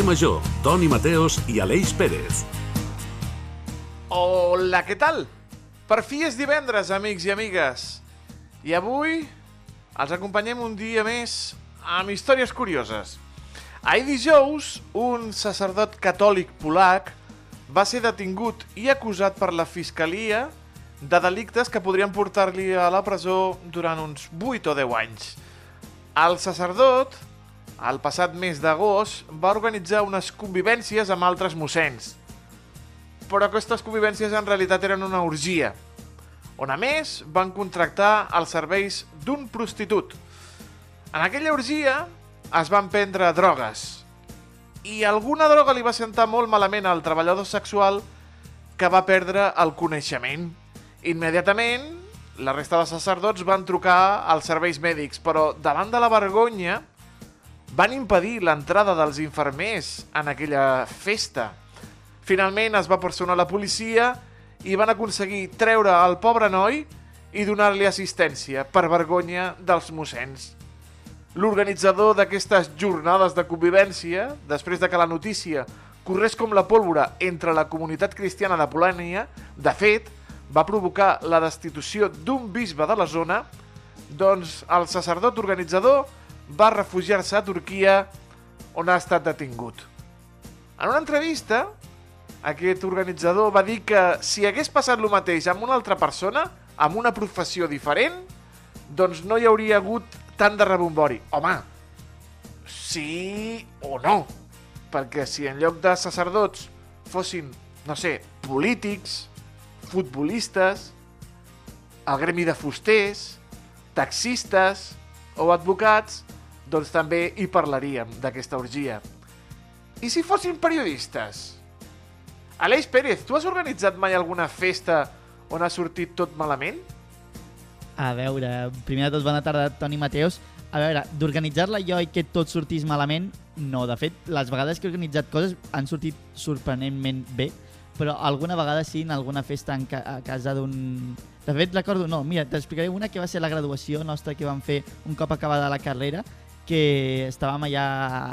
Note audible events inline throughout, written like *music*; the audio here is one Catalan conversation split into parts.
Carrer Major, Toni Mateos i Aleix Pérez. Hola, què tal? Per fi és divendres, amics i amigues. I avui els acompanyem un dia més amb històries curioses. Ahir dijous, un sacerdot catòlic polac va ser detingut i acusat per la Fiscalia de delictes que podrien portar-li a la presó durant uns 8 o 10 anys. El sacerdot, el passat mes d'agost, va organitzar unes convivències amb altres mossens. Però aquestes convivències en realitat eren una orgia, on a més van contractar els serveis d'un prostitut. En aquella orgia es van prendre drogues i alguna droga li va sentar molt malament al treballador sexual que va perdre el coneixement. Immediatament, la resta de sacerdots van trucar als serveis mèdics, però davant de la vergonya van impedir l'entrada dels infermers en aquella festa. Finalment es va personar la policia i van aconseguir treure el pobre noi i donar-li assistència per vergonya dels mossens. L'organitzador d'aquestes jornades de convivència, després de que la notícia corrés com la pólvora entre la comunitat cristiana de Polònia, de fet, va provocar la destitució d'un bisbe de la zona, doncs el sacerdot organitzador va refugiar-se a Turquia, on ha estat detingut. En una entrevista, aquest organitzador va dir que si hagués passat el mateix amb una altra persona, amb una professió diferent, doncs no hi hauria hagut tant de rebombori. Home, sí o no. Perquè si en lloc de sacerdots fossin, no sé, polítics, futbolistes, el gremi de fusters, taxistes o advocats, doncs també hi parlaríem d'aquesta orgia. I si fossin periodistes? Aleix Pérez, tu has organitzat mai alguna festa on ha sortit tot malament? A veure, primer de tot, bona tarda, Toni Mateus. A veure, d'organitzar-la jo i que tot sortís malament, no. De fet, les vegades que he organitzat coses han sortit sorprenentment bé, però alguna vegada sí, en alguna festa en ca a casa d'un... De fet, recordo, no, mira, t'explicaré una que va ser la graduació nostra que vam fer un cop acabada la carrera, que estàvem allà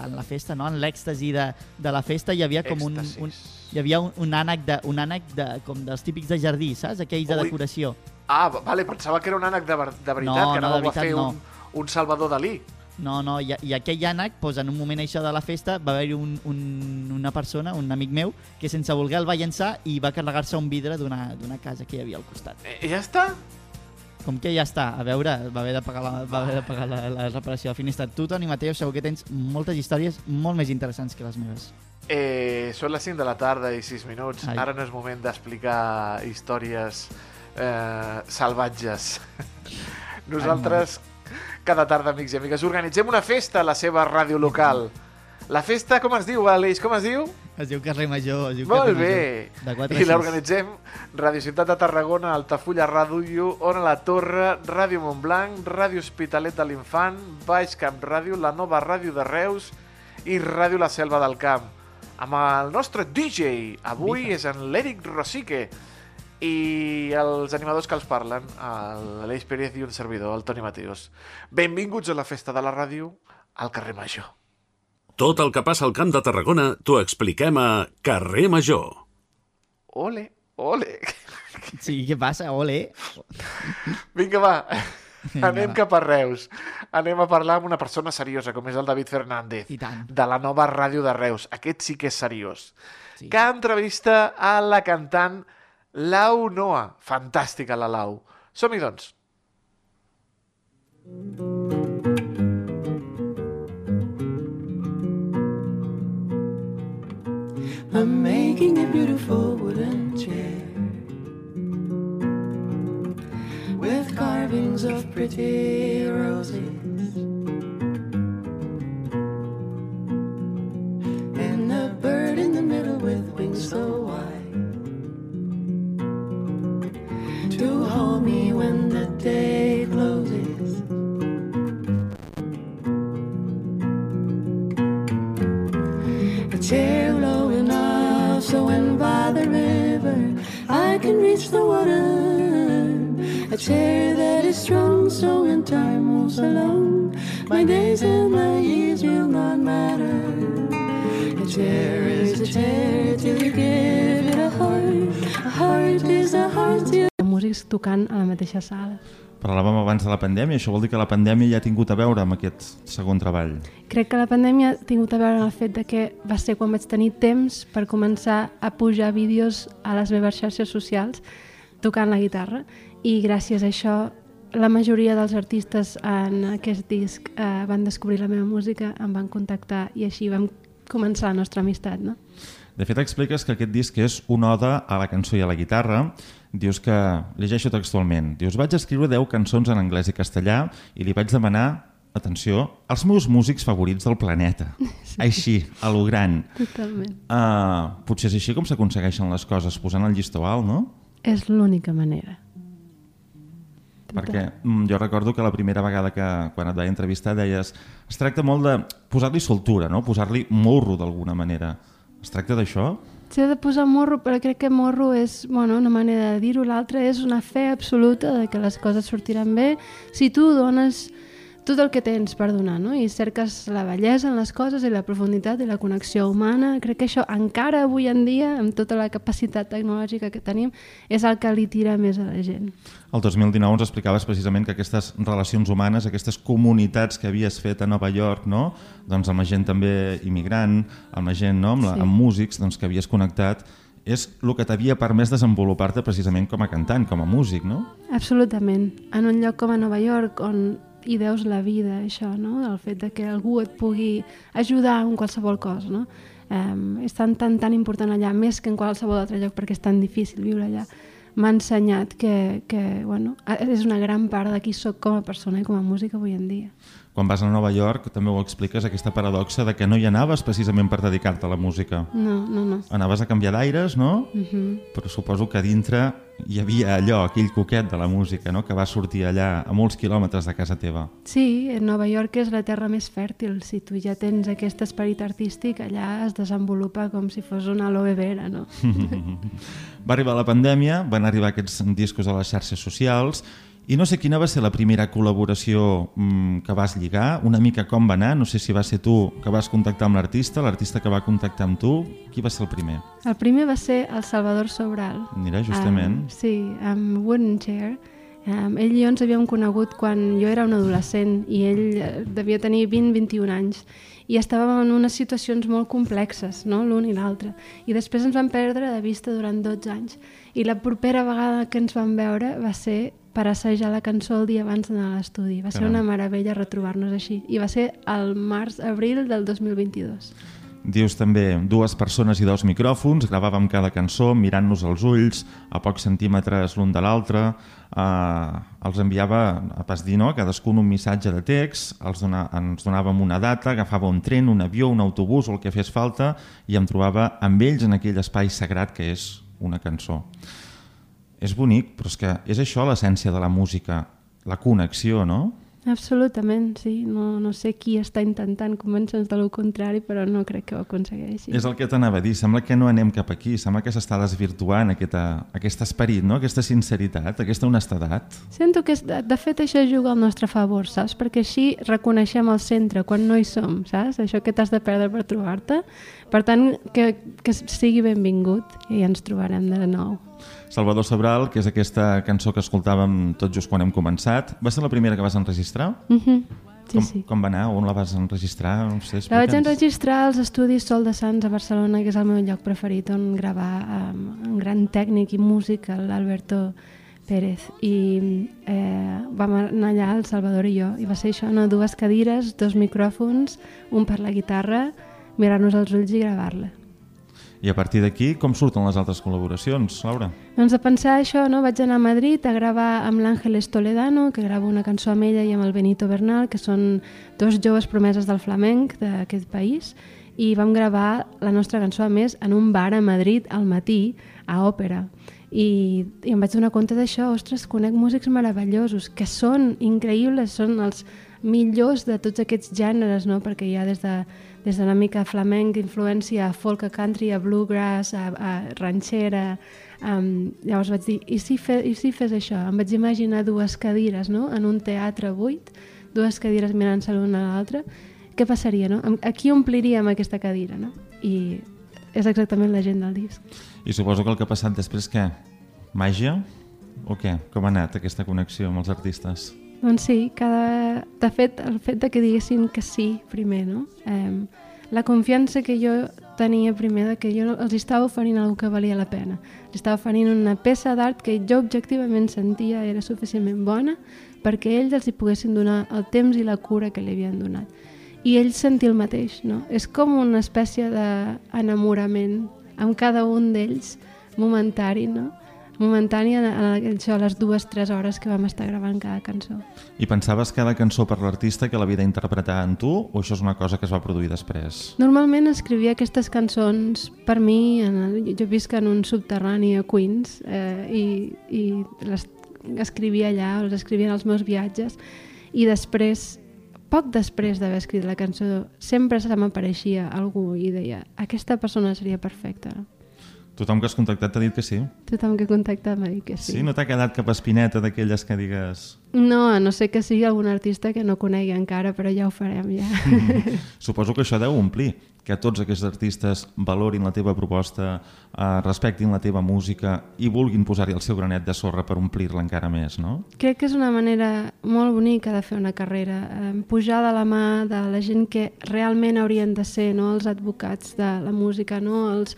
en la festa, no? en l'èxtasi de, de la festa, hi havia com un, un, hi havia un, un ànec, de, un ànec de, com dels típics de jardí, saps? Aquells de Ui. decoració. Ah, vale, pensava que era un ànec de, de veritat, No, que no, de a fer veritat, un, un Salvador Dalí. No, no, i, i aquell ànec, doncs, en un moment això de la festa, va haver-hi un, un, una persona, un amic meu, que sense voler el va llançar i va carregar-se un vidre d'una d'una casa que hi havia al costat. Eh, ja està? Com que ja està, a veure, va haver de pagar la, va haver de pagar la, la reparació de finestra. Tu, Toni Mateu, segur que tens moltes històries molt més interessants que les meves. Eh, són les 5 de la tarda i 6 minuts. Ai. Ara no és moment d'explicar històries eh, salvatges. Nosaltres, cada tarda, amics i amigues, organitzem una festa a la seva ràdio local. La festa, com es diu, Aleix? Com es diu? Es diu Carrer Major. Es diu Molt Carrer bé. Major. De 4 a I 6. l'organitzem Ràdio Ciutat de Tarragona, Altafulla Ràdio, Ona la Torre, Ràdio Montblanc, Ràdio Hospitalet de l'Infant, Baix Camp Ràdio, la nova Ràdio de Reus i Ràdio La Selva del Camp. Amb el nostre DJ, avui Viva. és en l'Eric Rosique i els animadors que els parlen, l'Aleix Pérez i un servidor, el Toni Mateos. Benvinguts a la festa de la ràdio al carrer Major. Tot el que passa al Camp de Tarragona t'ho expliquem a Carrer Major. Ole, ole. Sí, què passa? Ole. Vinga, va. Vinga, Anem va. cap a Reus. Anem a parlar amb una persona seriosa, com és el David Fernández, de la nova ràdio de Reus. Aquest sí que és seriós. Sí. Que entrevista a la cantant Lau Noa. Fantàstica, la Lau. Som-hi, doncs. I'm making a beautiful wooden chair with carvings of pretty roses and a bird in the middle with wings so wide to hold me when the A chair that is strong so when time moves along, my days and my years will not matter. A chair is a chair till you give it a heart. A heart is a heart till músics tocant a la mateixa sala. Parlàvem abans de la pandèmia, això vol dir que la pandèmia ja ha tingut a veure amb aquest segon treball. Crec que la pandèmia ha tingut a veure amb el fet de que va ser quan vaig tenir temps per començar a pujar vídeos a les meves xarxes socials tocant la guitarra i gràcies a això la majoria dels artistes en aquest disc eh, van descobrir la meva música, em van contactar i així vam començar la nostra amistat, no? De fet, expliques que aquest disc és una oda a la cançó i a la guitarra. Dius que, llegeixo textualment, dius, vaig escriure 10 cançons en anglès i castellà i li vaig demanar, atenció, als meus músics favorits del planeta. *laughs* Sí. Així, a lo gran. Totalment. Uh, potser és així com s'aconsegueixen les coses, posant el llistó alt, no? És l'única manera. Perquè mm, jo recordo que la primera vegada que quan et vaig entrevistar deies es tracta molt de posar-li soltura, no? posar-li morro d'alguna manera. Es tracta d'això? S'ha de posar morro, però crec que morro és bueno, una manera de dir-ho. L'altra és una fe absoluta de que les coses sortiran bé. Si tu dones tot el que tens per donar, no? I cerques la bellesa en les coses i la profunditat i la connexió humana. Crec que això encara avui en dia, amb tota la capacitat tecnològica que tenim, és el que li tira més a la gent. El 2019 ens explicaves precisament que aquestes relacions humanes, aquestes comunitats que havies fet a Nova York, no? doncs amb la gent també immigrant, amb la gent, no? amb, la, Sí. amb músics, doncs, que havies connectat, és el que t'havia permès desenvolupar-te precisament com a cantant, com a músic, no? Absolutament. En un lloc com a Nova York, on hi deus la vida, això, no? El fet de que algú et pugui ajudar en qualsevol cosa, no? Um, és tan, tan, tan important allà, més que en qualsevol altre lloc, perquè és tan difícil viure allà. M'ha ensenyat que, que bueno, és una gran part de qui sóc com a persona i com a música avui en dia. Quan vas a Nova York també ho expliques, aquesta paradoxa de que no hi anaves precisament per dedicar-te a la música. No, no, no. Anaves a canviar d'aires, no? Uh -huh. Però suposo que dintre hi havia allò, aquell coquet de la música, no? que va sortir allà a molts quilòmetres de casa teva. Sí, Nova York és la terra més fèrtil. Si tu ja tens aquest esperit artístic, allà es desenvolupa com si fos una aloe vera, no? *laughs* Va arribar la pandèmia, van arribar aquests discos a les xarxes socials i no sé quina va ser la primera col·laboració mm, que vas lligar, una mica com va anar, no sé si va ser tu que vas contactar amb l'artista, l'artista que va contactar amb tu, qui va ser el primer? El primer va ser el Salvador Sobral. Mira, justament. Um, sí, amb Wooden Chair. Um, ell i jo ens havíem conegut quan jo era un adolescent i ell eh, devia tenir 20-21 anys i estàvem en unes situacions molt complexes, no? l'un i l'altre. I després ens vam perdre de vista durant 12 anys. I la propera vegada que ens vam veure va ser per assajar la cançó el dia abans d'anar a l'estudi. Va ser una meravella retrobar-nos així. I va ser el març-abril del 2022. Dius també dues persones i dos micròfons, gravàvem cada cançó mirant-nos als ulls, a pocs centímetres l'un de l'altre, eh, els enviava a pas dir, no? cadascun un missatge de text, els dona, ens donàvem una data, agafava un tren, un avió, un autobús o el que fes falta i em trobava amb ells en aquell espai sagrat que és una cançó. És bonic, però és que és això l'essència de la música, la connexió, no? Absolutament, sí. No, no sé qui està intentant convèncer-nos de lo contrari, però no crec que ho aconsegueixi. És el que t'anava a dir, sembla que no anem cap aquí, sembla que s'està desvirtuant aquesta, aquest esperit, no? aquesta sinceritat, aquesta honestedat. Sento que, de fet, això juga al nostre favor, saps? Perquè així reconeixem el centre quan no hi som, saps? Això que t'has de perdre per trobar-te. Per tant, que, que sigui benvingut i ens trobarem de nou. Salvador Sobral, que és aquesta cançó que escoltàvem tot just quan hem començat, va ser la primera que vas enregistrar? Uh -huh. Sí, com, sí. com va anar? On la vas enregistrar? No sé, La vaig enregistrar als estudis Sol de Sants a Barcelona, que és el meu lloc preferit on gravar amb un gran tècnic i músic, l'Alberto Pérez. I eh, vam anar allà, el Salvador i jo, i va ser això, no? dues cadires, dos micròfons, un per la guitarra, mirar-nos als ulls i gravar-la. I a partir d'aquí, com surten les altres col·laboracions, Laura? Doncs a pensar això, no? vaig anar a Madrid a gravar amb l'Àngeles Toledano, que grava una cançó amb ella i amb el Benito Bernal, que són dos joves promeses del flamenc d'aquest país, i vam gravar la nostra cançó, a més, en un bar a Madrid al matí, a òpera. I, i em vaig donar compte d'això, ostres, conec músics meravellosos, que són increïbles, són els millors de tots aquests gèneres, no? perquè hi ha des de, des d'una mica flamenc, influència a folk, a country, a bluegrass, a, a ranxera... Um, llavors vaig dir, i si, fe, i si fes això? Em vaig imaginar dues cadires no? en un teatre buit, dues cadires mirant-se l'una a l'altra, què passaria, no? Amb- A qui ompliríem aquesta cadira, no? I és exactament la gent del disc. I suposo que el que ha passat després, què? Màgia? O què? Com ha anat aquesta connexió amb els artistes? Doncs sí, cada... de fet, el fet de que diguessin que sí primer, no? Eh, la confiança que jo tenia primer de que jo els estava oferint alguna que valia la pena. Els estava oferint una peça d'art que jo objectivament sentia era suficientment bona perquè ells els hi poguessin donar el temps i la cura que li havien donat. I ells sentir el mateix, no? És com una espècie d'enamorament amb cada un d'ells, momentari, no? Momentani a, a, això, a les dues, tres hores que vam estar gravant cada cançó. I pensaves cada cançó per l'artista que l'havia d'interpretar en tu o això és una cosa que es va produir després? Normalment escrivia aquestes cançons per mi, en el, jo visc en un subterrani a Queens eh, i, i les escrivia allà, les escrivia en els meus viatges i després, poc després d'haver escrit la cançó, sempre se m'apareixia algú i deia aquesta persona seria perfecta. Tothom que has contactat t'ha dit que sí? Tothom que he contactat m'ha dit que sí. Sí? No t'ha quedat cap espineta d'aquelles que digues... No, a no sé que sigui algun artista que no conegui encara, però ja ho farem, ja. *laughs* Suposo que això deu omplir, que tots aquests artistes valorin la teva proposta, eh, respectin la teva música i vulguin posar-hi el seu granet de sorra per omplir-la encara més, no? Crec que és una manera molt bonica de fer una carrera, eh, pujar de la mà de la gent que realment haurien de ser no? els advocats de la música, no els,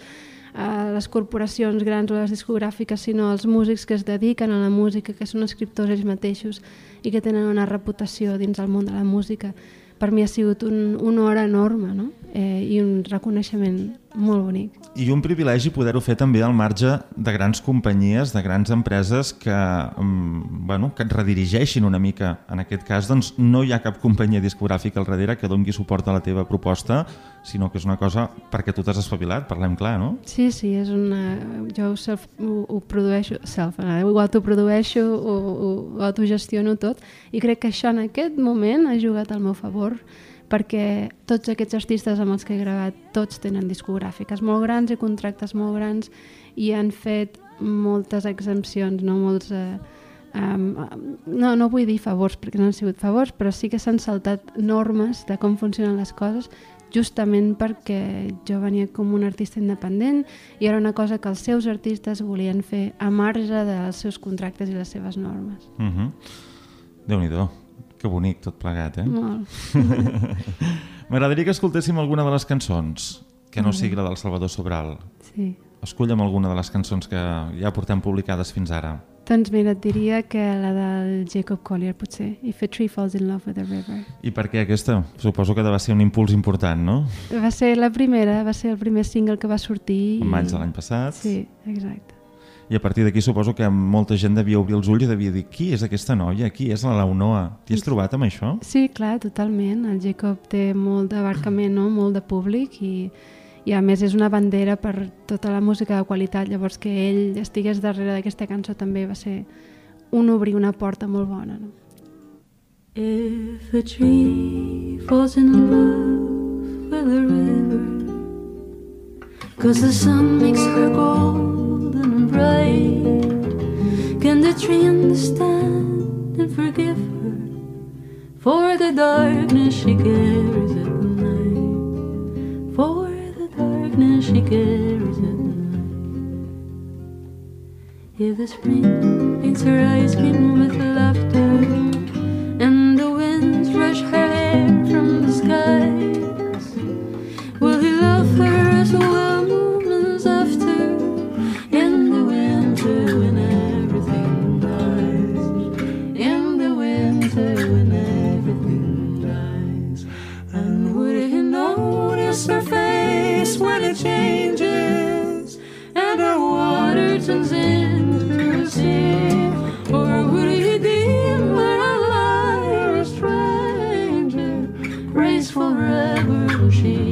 eh, les corporacions grans o les discogràfiques, sinó els músics que es dediquen a la música, que són escriptors ells mateixos i que tenen una reputació dins el món de la música. Per mi ha sigut un, una hora enorme no? eh, i un reconeixement molt bonic. I un privilegi poder-ho fer també al marge de grans companyies, de grans empreses que, mm, bueno, que et redirigeixin una mica. En aquest cas, doncs, no hi ha cap companyia discogràfica al darrere que dongui suport a la teva proposta, sinó que és una cosa perquè tu t'has espavilat, parlem clar, no? Sí, sí, és una... jo ho, self, ho, ho produeixo, self, ho autoprodueixo, ho, ho, ho autogestiono tot i crec que això en aquest moment ha jugat al meu favor perquè tots aquests artistes amb els que he gravat tots tenen discogràfiques molt grans i contractes molt grans i han fet moltes exempcions, no molts... Eh, um, no, no vull dir favors perquè no han sigut favors, però sí que s'han saltat normes de com funcionen les coses justament perquè jo venia com un artista independent i era una cosa que els seus artistes volien fer a marge dels seus contractes i les seves normes. Uh -huh. Déu-n'hi-do, que bonic tot plegat, eh? *laughs* M'agradaria que escoltéssim alguna de les cançons, que no bé. sigui la del Salvador Sobral. Sí. Esculla'm alguna de les cançons que ja portem publicades fins ara. Doncs mira, et diria que la del Jacob Collier, potser, If a Tree Falls in Love with a River. I per què aquesta? Suposo que va ser un impuls important, no? Va ser la primera, va ser el primer single que va sortir. En maig de l'any passat. Sí, exacte. I a partir d'aquí suposo que molta gent devia obrir els ulls i devia dir qui és aquesta noia? Qui és la Launoa? T'hi has trobat amb això? Sí, clar, totalment. El Jacob té molt d'abarcament, no? molt de públic i, i a més és una bandera per tota la música de qualitat. Llavors que ell estigués darrere d'aquesta cançó també va ser un obrir una porta molt bona. No? If a tree falls in love with a river, cause the sun makes her golden and bright, can the tree understand and forgive her for the darkness she carries at night? For the darkness she carries at night. If the spring paints her eyes green with laughter, and the winds rush her hair from the skies. praise for revolution.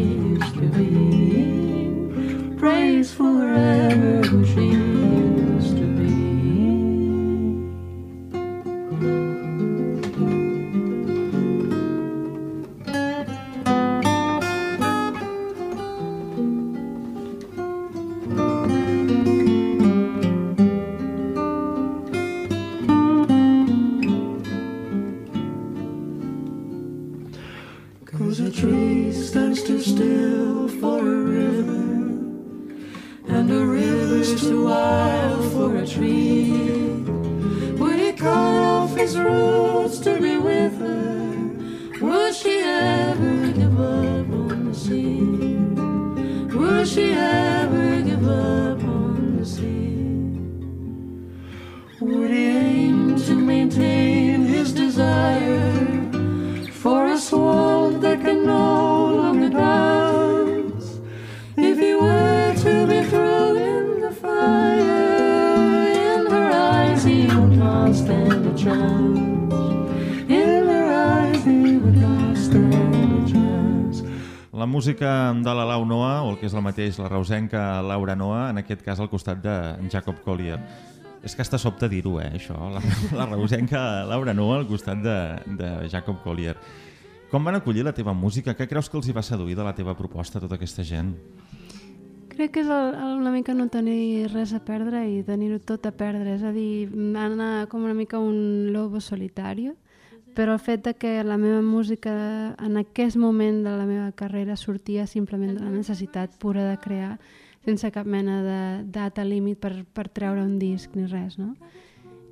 La reusenca Laura Noa, en aquest cas al costat de Jacob Collier. És que està sobte dir-ho, eh, això. La, la reusenca Laura Noa al costat de, de Jacob Collier. Com van acollir la teva música? Què creus que els hi va seduir de la teva proposta tota aquesta gent? Crec que és el, el, una mica no tenir res a perdre i tenir-ho tot a perdre, és a dir, anar com una mica un lobo solitario, però el fet de que la meva música en aquest moment de la meva carrera sortia simplement de la necessitat pura de crear, sense cap mena de data límit per, per treure un disc ni res, no?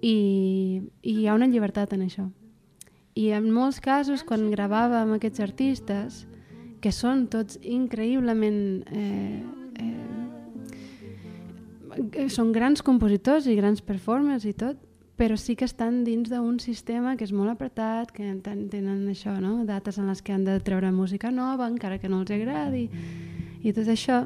I, I hi ha una llibertat en això. I en molts casos, quan gravava amb aquests artistes, que són tots increïblement... Eh, eh, són grans compositors i grans performers i tot, però sí que estan dins d'un sistema que és molt apretat, que ten- tenen això, no? dates en les que han de treure música nova, encara que no els agradi, i tot això.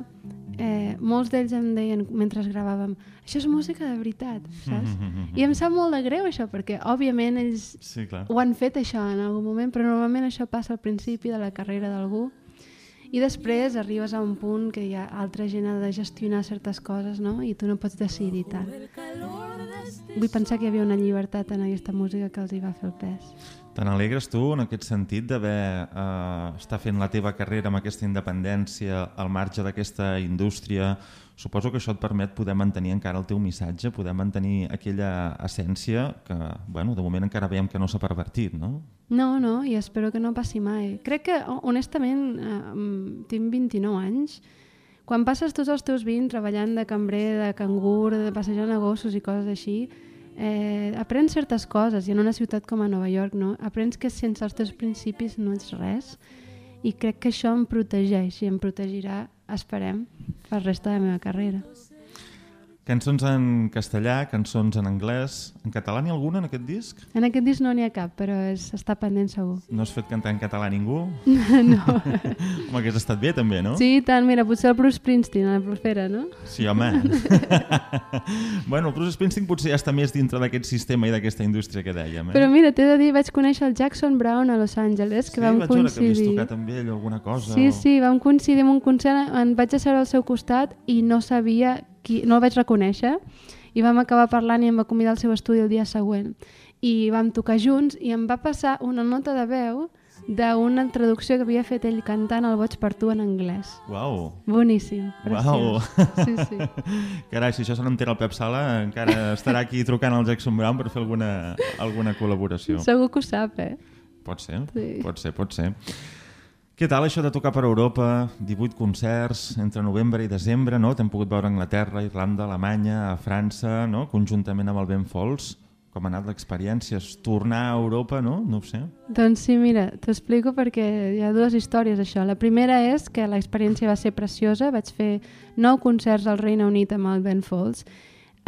Eh, molts d'ells em deien, mentre gravàvem, això és música de veritat, saps? I em sap molt de greu això, perquè òbviament ells Sí, clar. ho han fet això en algun moment, però normalment això passa al principi de la carrera d'algú i després arribes a un punt que hi ha altra gent ha de gestionar certes coses no? i tu no pots decidir tant. Vull pensar que hi havia una llibertat en aquesta música que els hi va fer el pes. Te n'alegres tu en aquest sentit d'haver eh, estar fent la teva carrera amb aquesta independència al marge d'aquesta indústria? Suposo que això et permet poder mantenir encara el teu missatge, poder mantenir aquella essència que, bueno, de moment encara veiem que no s'ha pervertit, no? No, no, i espero que no passi mai. Crec que, ho- honestament, eh, tinc 29 anys. Quan passes tots els teus 20 treballant de cambrer, de cangur, de passejant a gossos i coses així, eh, aprens certes coses i en una ciutat com a Nova York no? aprens que sense els teus principis no ets res i crec que això em protegeix i em protegirà, esperem, per resta de la meva carrera. Cançons en castellà, cançons en anglès... En català n'hi ha alguna en aquest disc? En aquest disc no n'hi ha cap, però és, està pendent segur. No has fet cantar en català a ningú? *laughs* no. Home, hagués estat bé també, no? Sí, tant, mira, potser el Bruce Springsteen a la propera, no? Sí, home. *laughs* bueno, el Bruce Springsteen potser ja està més dintre d'aquest sistema i d'aquesta indústria que dèiem. Eh? Però mira, t'he de dir, vaig conèixer el Jackson Brown a Los Angeles, que sí, vam vaig veure que havies coincidir. tocat amb ell alguna cosa. Sí, o- sí, vam coincidir en un concert, em vaig asseure al seu costat i no sabia qui, no el vaig reconèixer i vam acabar parlant i em va convidar al seu estudi el dia següent i vam tocar junts i em va passar una nota de veu d'una traducció que havia fet ell cantant el Boig per tu en anglès. Uau. Boníssim, Uau. preciós. Sí, sí. *laughs* Carai, si això se n'entera el Pep Sala, encara estarà aquí trucant al Jackson Brown per fer alguna, alguna col·laboració. Segur que ho sap, eh? Pot ser, Sí. pot ser, pot ser. Què tal això de tocar per Europa? 18 concerts entre novembre i desembre, no? T'hem pogut veure a Anglaterra, Irlanda, Alemanya, a França, no? Conjuntament amb el Ben Folds. Com ha anat l'experiència? Tornar a Europa, no? No ho sé. Doncs sí, mira, t'explico perquè hi ha dues històries això. La primera és que l'experiència va ser preciosa. Vaig fer nou concerts al Regne Unit amb el Ben Folds,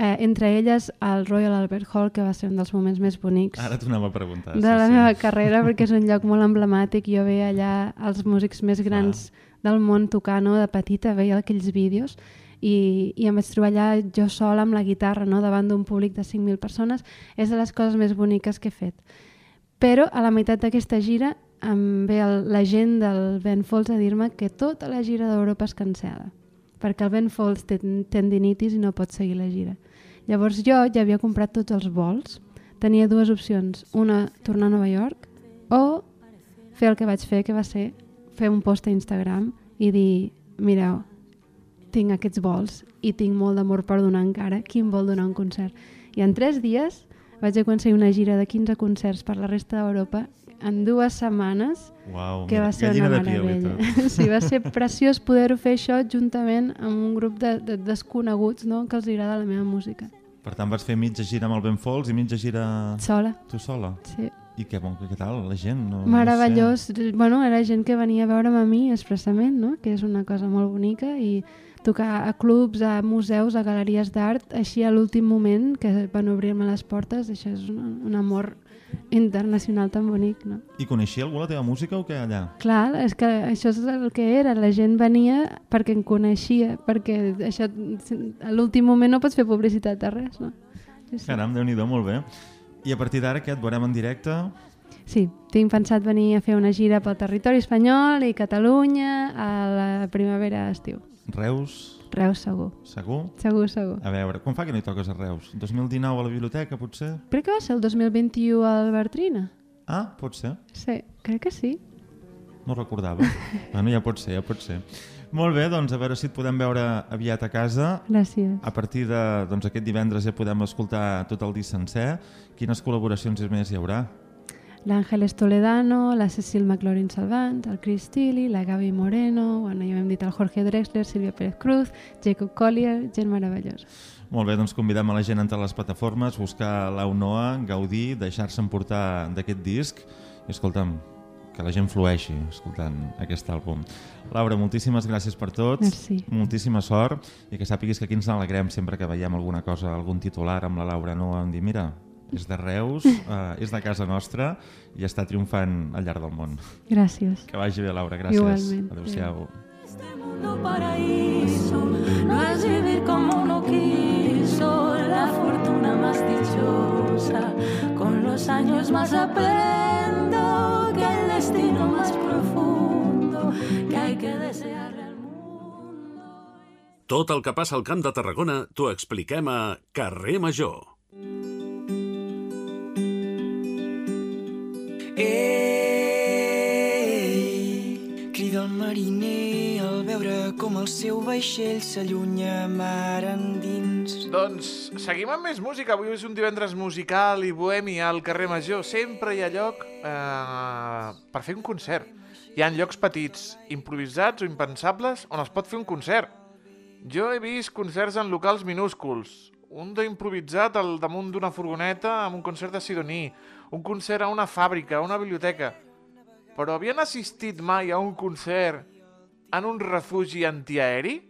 eh, entre elles al Royal Albert Hall, que va ser un dels moments més bonics Ara a preguntar. de la meva carrera, perquè és un lloc molt emblemàtic. Jo veia allà els músics més grans del món tocar, no? de petita, veia aquells vídeos i, i em vaig trobar allà jo sola amb la guitarra no? davant d'un públic de 5.000 persones. És de les coses més boniques que he fet. Però a la meitat d'aquesta gira em ve el, la gent del Ben Folds a dir-me que tota la gira d'Europa es cancela perquè el Ben Folds té tendinitis i no pot seguir la gira. Llavors jo ja havia comprat tots els vols, tenia dues opcions, una tornar a Nova York o fer el que vaig fer, que va ser fer un post a Instagram i dir, mireu, tinc aquests vols i tinc molt d'amor per donar encara, qui em vol donar un concert? I en tres dies vaig aconseguir una gira de 15 concerts per la resta d'Europa en dues setmanes, Uau, que mira, va ser una meravella. *laughs* Sí, va ser preciós poder-ho fer això juntament amb un grup de, de desconeguts no? que els agrada la meva música. Per tant, vas fer mitja gira amb el Ben Folds i mitja gira Sola, tu sola. sí. I què, bon, què tal, la gent? No, Meravellós. Bueno, era gent que venia a veure'm a mi expressament, no? que és una cosa molt bonica, i tocar a clubs, a museus, a galeries d'art, així a l'últim moment, que van obrir-me les portes, això és un, un amor internacional tan bonic, no? I coneixia algú la teva música o què allà? Clar, és que això és el que era, la gent venia perquè em coneixia, perquè això, a l'últim moment no pots fer publicitat a res, no? Sí, sí. Caram, déu nhi molt bé. I a partir d'ara, què, et veurem en directe? Sí, tinc pensat venir a fer una gira pel territori espanyol i Catalunya a la primavera-estiu. Reus, Reus segur, segur? segur, segur. A veure, quan fa que no hi toques a Reus? 2019 a la biblioteca, potser? Crec que va ser el 2021 al Bertrina. Ah, pot ser. Sí, crec que sí. No recordava. *laughs* bueno, ja pot ser, ja pot ser. Molt bé, doncs a veure si et podem veure aviat a casa. Gràcies. A partir de doncs, aquest divendres ja podem escoltar tot el disc sencer. Quines col·laboracions més hi haurà? L'Àngeles Toledano, la Cecil McLaurin Salvant, el Chris Tilly, la Gaby Moreno, bueno, ja hem dit el Jorge Drexler, Silvia Pérez Cruz, Jacob Collier, gent meravellosa. Molt bé, doncs convidem a la gent a entrar a les plataformes, buscar l'Aunoa, gaudir, deixar-se emportar d'aquest disc i escolta'm, que la gent flueixi escoltant aquest àlbum. Laura, moltíssimes gràcies per tot, Merci. moltíssima sort i que sàpiguis que aquí ens n'alegrem sempre que veiem alguna cosa, algun titular amb la Laura Noa, em dir, mira, és de Reus, eh, és de casa nostra i està triomfant al llarg del món. Gràcies. Que vagi bé, Laura, gràcies. Igualment. Adéu-siau. Este mundo paraíso no es vivir como uno quiso, la fortuna más dichosa. Con los años más aprendo que el destino más profundo que hay que mundo. Tot el que passa al Camp de Tarragona t'ho expliquem a Carrer Major. Ei, crida el mariner al veure com el seu vaixell s'allunya mar endins. Doncs seguim amb més música. Avui és un divendres musical i bohemi al carrer Major. Sempre hi ha lloc eh, per fer un concert. Hi ha llocs petits, improvisats o impensables, on es pot fer un concert. Jo he vist concerts en locals minúsculs. Un d'improvisat al damunt d'una furgoneta amb un concert de Sidoní. Un concert a una fàbrica, a una biblioteca. Però havien assistit mai a un concert en un refugi antiaeri?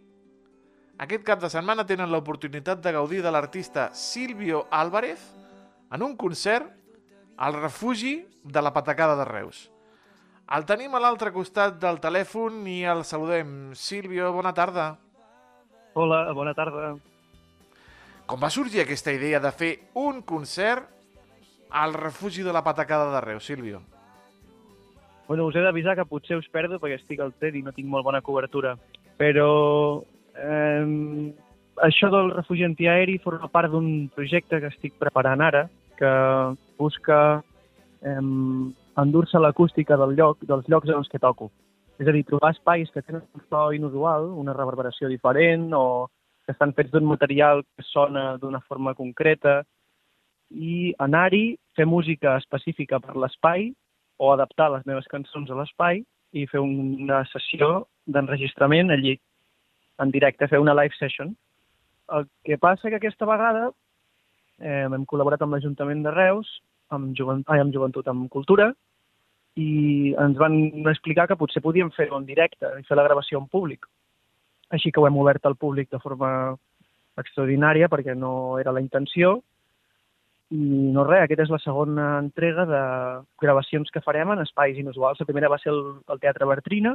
Aquest cap de setmana tenen l'oportunitat de gaudir de l'artista Silvio Álvarez en un concert al refugi de la Patacada de Reus. El tenim a l'altre costat del telèfon i el saludem. Silvio, bona tarda. Hola, bona tarda. Com va sorgir aquesta idea de fer un concert al refugi de la Patacada de Reus, Silvio? Bueno, us he d'avisar que potser us perdo perquè estic al tren i no tinc molt bona cobertura. Però eh, això del refugi antiaeri forma part d'un projecte que estic preparant ara que busca eh, endur-se l'acústica del lloc, dels llocs en els que toco. És a dir, trobar espais que tenen un so inusual, una reverberació diferent o que estan fets d'un material que sona d'una forma concreta i anar-hi, fer música específica per l'espai o adaptar les meves cançons a l'espai i fer una sessió d'enregistrament allí, en directe, fer una live session. El que passa que aquesta vegada eh, hem col·laborat amb l'Ajuntament de Reus, amb, jovent, ai, amb Joventut amb Cultura, i ens van explicar que potser podíem fer-ho en directe i fer la gravació en públic. Així que ho hem obert al públic de forma extraordinària perquè no era la intenció i no res, aquesta és la segona entrega de gravacions que farem en espais inusuals. La primera va ser el, el Teatre Bertrina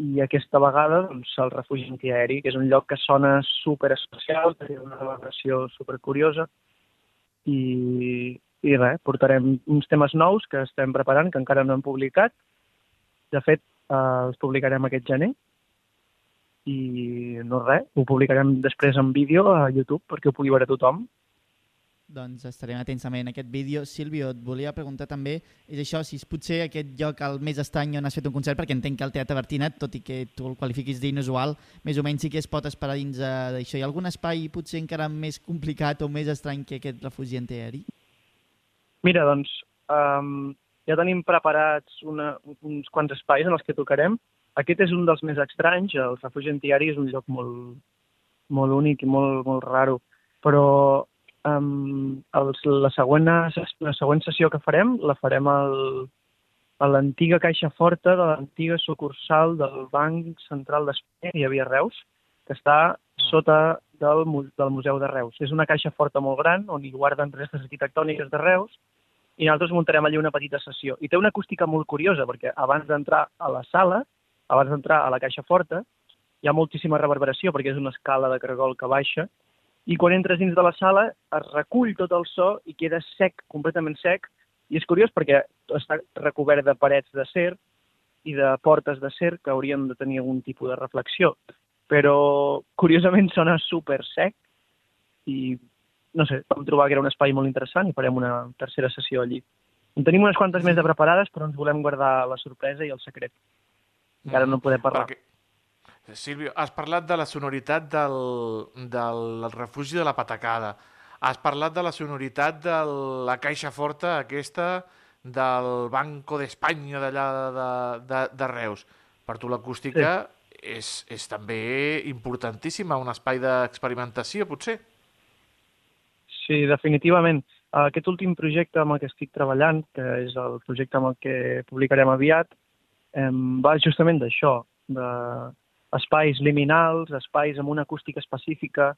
i aquesta vegada doncs, el refugi antiaeri, que és un lloc que sona super especial, té una reverberació super curiosa i, i res, portarem uns temes nous que estem preparant, que encara no hem publicat. De fet, eh, els publicarem aquest gener i no res, ho publicarem després en vídeo a YouTube perquè ho pugui veure tothom Doncs estarem atents també en aquest vídeo. Sílvio, et volia preguntar també, és això, si és potser aquest lloc el més estrany on has fet un concert, perquè entenc que el Teatre Bertina, tot i que tu el qualifiquis d'inusual, més o menys sí que es pot esperar dins eh, d'això. Hi ha algun espai potser encara més complicat o més estrany que aquest refugi antiaeri? Mira, doncs, um, ja tenim preparats una, uns quants espais en els que tocarem. Aquest és un dels més estranys, el refugi antiari és un lloc molt, molt únic i molt, molt raro, però um, els, la, següent, la següent sessió que farem la farem al, a l'antiga caixa forta de l'antiga sucursal del Banc Central d'Espanya, que hi havia Reus, que està sota del, del Museu de Reus. És una caixa forta molt gran on hi guarden restes arquitectòniques de Reus i nosaltres muntarem allí una petita sessió. I té una acústica molt curiosa perquè abans d'entrar a la sala, abans d'entrar a la caixa forta, hi ha moltíssima reverberació perquè és una escala de cargol que baixa i quan entres dins de la sala es recull tot el so i queda sec, completament sec, i és curiós perquè està recobert de parets d'acer i de portes d'acer que haurien de tenir algun tipus de reflexió. Però, curiosament, sona super sec i, no sé, vam trobar que era un espai molt interessant i farem una tercera sessió allí. En tenim unes quantes més de preparades, però ens volem guardar la sorpresa i el secret. Encara no podem parlar. Perquè, Sílvio, has parlat de la sonoritat del, del refugi de la Patacada. Has parlat de la sonoritat de la caixa forta aquesta del Banco d'Espanya d'allà de, de, de Reus. Per tu l'acústica és, és també importantíssima, un espai d'experimentació, potser? Sí, definitivament. Aquest últim projecte amb el que estic treballant, que és el projecte amb el que publicarem aviat, em, va justament d'això, d'espais liminals, espais amb una acústica específica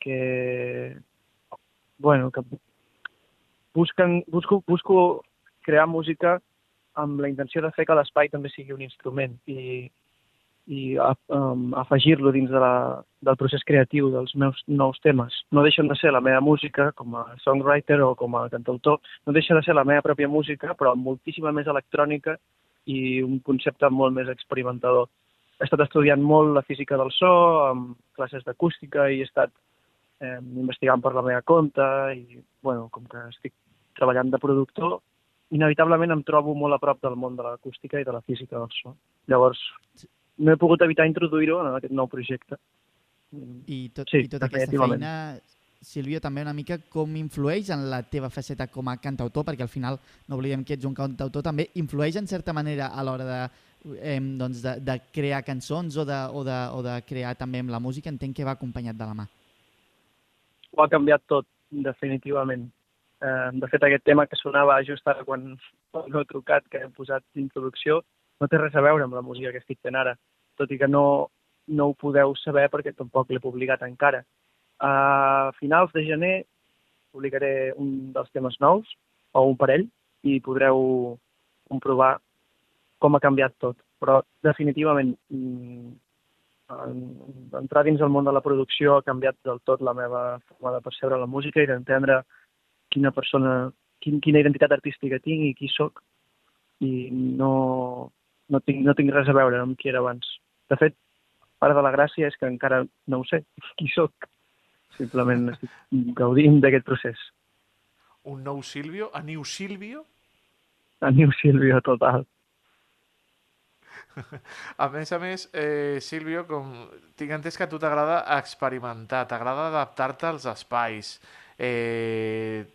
que, bueno, que busquen, busco, busco crear música amb la intenció de fer que l'espai també sigui un instrument i, i um, afegir-lo dins de la, del procés creatiu dels meus nous temes. No deixen de ser la meva música com a songwriter o com a cantautor, no deixa de ser la meva pròpia música, però moltíssima més electrònica i un concepte molt més experimentador. He estat estudiant molt la física del so, amb classes d'acústica i he estat eh, investigant per la meva compte i, bueno, com que estic treballant de productor, inevitablement em trobo molt a prop del món de l'acústica i de la física del so. Llavors, no he pogut evitar introduir-ho en aquest nou projecte. I, tot, Sí, i tota aquesta feina, Sílvio, també una mica com influeix en la teva faceta com a cantautor, perquè al final, no oblidem que ets un cantautor, també influeix en certa manera a l'hora de, eh, doncs de, de crear cançons o de, o, de, o de crear també amb la música, entenc que va acompanyat de la mà. Ho ha canviat tot, definitivament. Eh, de fet, aquest tema que sonava just ara quan quan heu trucat, que hem posat d'introducció, no té res a veure amb la música que estic fent ara, tot i que no, no ho podeu saber perquè tampoc l'he publicat encara. A finals de gener publicaré un dels temes nous, o un parell, i podreu comprovar com ha canviat tot. Però definitivament mm, en- entrar dins el món de la producció ha canviat del tot la meva forma de percebre la música i d'entendre quina persona, quin, quina identitat artística tinc i qui sóc i no, no, tinc, no tinc res a veure amb qui era abans. De fet, part de la gràcia és que encara no ho sé *laughs* qui sóc. Simplement estic gaudint d'aquest procés. Un nou Sílvio? A New Sílvio? A New Silvio total. *laughs* A més a més, eh, Sílvio, com tinc entès que a tu t'agrada experimentar, t'agrada adaptar-te als espais, eh,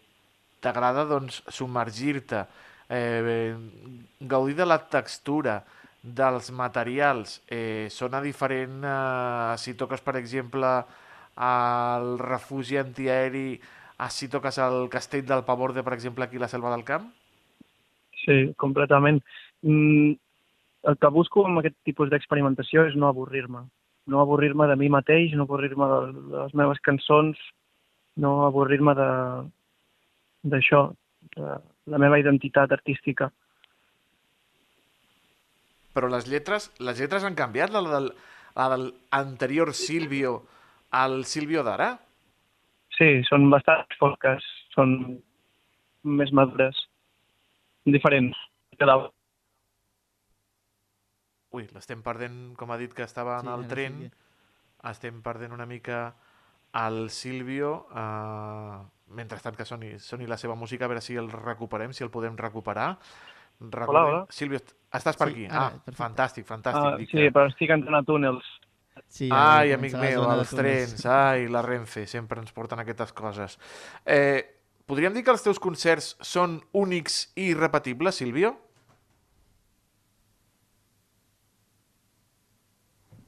t'agrada doncs, submergir-te, eh, gaudir de la textura, dels materials. Eh, sona diferent eh, si toques, per exemple, al refugi antiaeri, a si toques al castell del Pavorde, per exemple, aquí a la Selva del Camp? Sí, completament. Mm, el que busco amb aquest tipus d'experimentació és no avorrir-me. No avorrir-me de mi mateix, no avorrir-me de, de les meves cançons, no avorrir-me de- d'això, de la meva identitat artística. Però les lletres, les lletres han canviat, la del, la del anterior Silvio al Silvio d'ara? Sí, són bastant fosques, són més madures, diferents. Cada... Ui, l'estem perdent, com ha dit que estava en Sí, el tren, sí estem perdent una mica el Silvio, eh, mentrestant que soni, soni la seva música, a veure si el recuperem, si el podem recuperar. Recordem- hola. Silvio, est- estàs per Sí, aquí? ara, ah, perfecte. fantàstic, fantàstic. Dic sí, que- però estic entrant a túnels. Sí, Ai, amic meu, de els trens, ai, la Renfe, sempre ens porten aquestes coses. Eh, podríem dir que els teus concerts són únics i irrepetibles, Sílvio?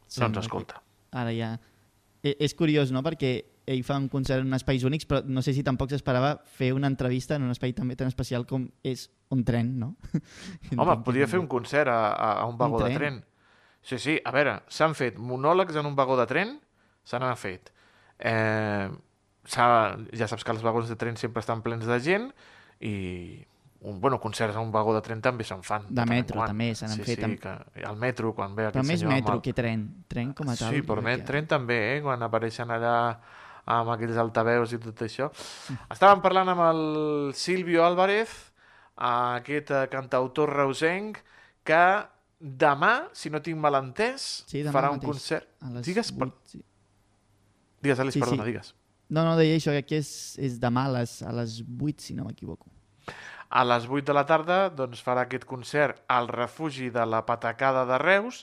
Sí, no ens escolta. Ara ja... E- És curiós, no?, perquè ell fa un concert en espais únics, però no sé si tampoc s'esperava fer una entrevista en un espai també tan especial com és un tren, no? *laughs* Home, podria fer un concert a, a, un vagó de tren. tren. Sí, sí, a veure, s'han fet monòlegs en un vagó de tren, se n'han fet. Eh, ja saps que els vagons de tren sempre estan plens de gent i un, bueno, concerts a un vagó de tren també se'n fan. De en metro, quant. també se n'han sí, fet Sí, amb- que al metro, quan ve Però aquest més metro el- que tren. Tren com a tal. Sí, però met, tren també, eh? Quan apareixen allà amb aquells altaveus i tot això. Estàvem parlant amb el Silvio Álvarez, aquest eh, cantautor reusenc, que demà, si no tinc mal entès, Sí, farà un mateix, concert... les Digues, per... 8, sí. digues, Alice, Sí, perdona, sí. digues. No, no, deia això, que aquí és, és demà a les, a les 8, si no m'equivoco. A les 8 de la tarda doncs, farà aquest concert al refugi de la Patacada de Reus.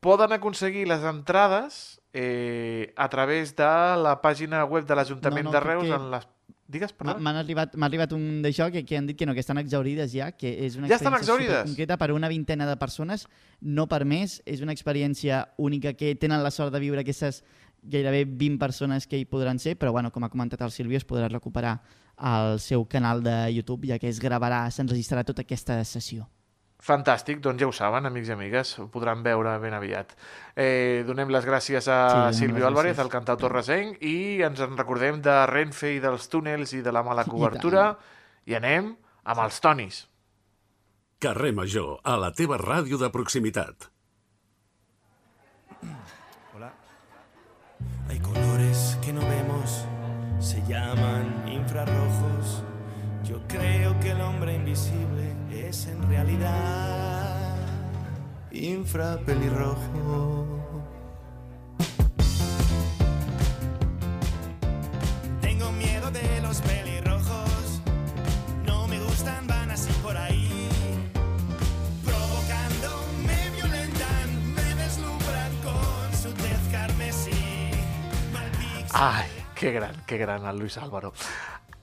Poden aconseguir les entrades eh, a través de la pàgina web de l'Ajuntament No, no, de Reus. que- En les... Digues, M'ha perdona. m'han arribat, m'ha arribat un d'això que, que han dit que no, que estan exaurides ja, que és una Ja experiència concreta per una vintena de persones, no per més, és una experiència única que tenen la sort de viure aquestes gairebé 20 persones que hi podran ser, però bueno, com ha comentat el Silvio, es podrà recuperar al seu canal de YouTube, ja que es gravarà, s'enregistrarà tota aquesta sessió. Fantàstic, doncs ja ho saben, amics i amigues, ho podran veure ben aviat. Eh, donem les gràcies Sí, a donem Silvio Álvarez, el cantautor resenc, i ens en recordem de Renfe i dels túnels i de la mala I cobertura, i anem amb els tonis. Carrer Major, a la teva ràdio de proximitat. Hay colores que no vemos, se llaman infrarrojos. Yo creo que el hombre invisible realidad infrapelirrojo. Tengo miedo de los pelirrojos, no me gustan, van así por ahí. Provocando, me violentan, me deslumbran con su tez carmesí. Ai, que gran, que gran el Luis Álvaro.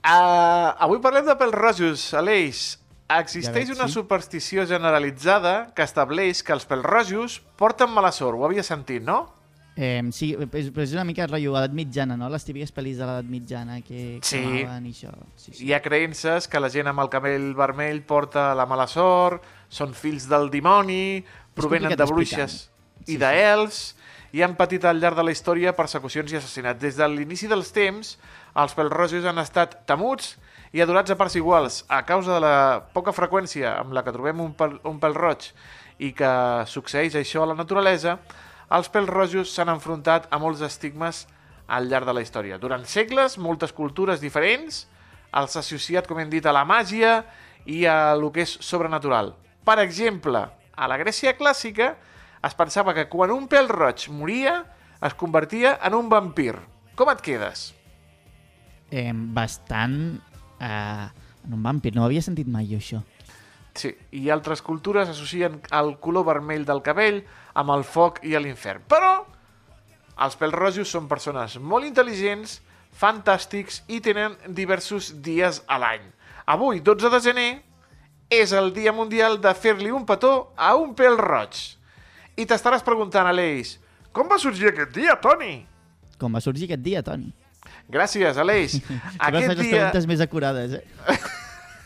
Uh, avui parlem de pèls rojos. Aleix, existeix una superstició generalitzada que estableix que els pèls rojos porten mala sort. Ho havia sentit, no? Eh, sí, és, però és una mica rotllo edat mitjana, no? Les típiques pel·lis de l'edat mitjana que Sí. i això. Sí, sí. Hi ha creences que la gent amb el cabell vermell porta la mala sort, són fills del dimoni, provenen de bruixes Sí, i sí. d'elfs, i han patit al llarg de la història persecucions i assassinats. Des de l'inici dels temps, els pèls rojos han estat temuts i adorats a parts iguals. A causa de la poca freqüència amb la que trobem un pèl, un pèl roig i que succeeix això a la naturalesa, els pèls rojos s'han enfrontat a molts estigmes al llarg de la història. Durant segles, moltes cultures diferents els ha associat, com hem dit, a la màgia i a lo que és sobrenatural. Per exemple, a la Grècia clàssica es pensava que quan un pèl roig moria es convertia en un vampir. Com et quedes? Eh, bastant... Eh, en un vampir, no havia sentit mai jo, això. Sí, i altres cultures associen el color vermell del cabell amb el foc i l'infern. Però els pèls rojos són persones molt intel·ligents, fantàstics i tenen diversos dies a l'any. Avui, 12 de gener, és el Dia Mundial de fer-li un petó a un pèl roig. I t'estaràs preguntant, Aleix, com va sorgir aquest dia, Toni? Com va sorgir aquest dia, Toni? Gràcies, Aleix. *laughs* Aquest aquest les dia... preguntes més acurades, eh?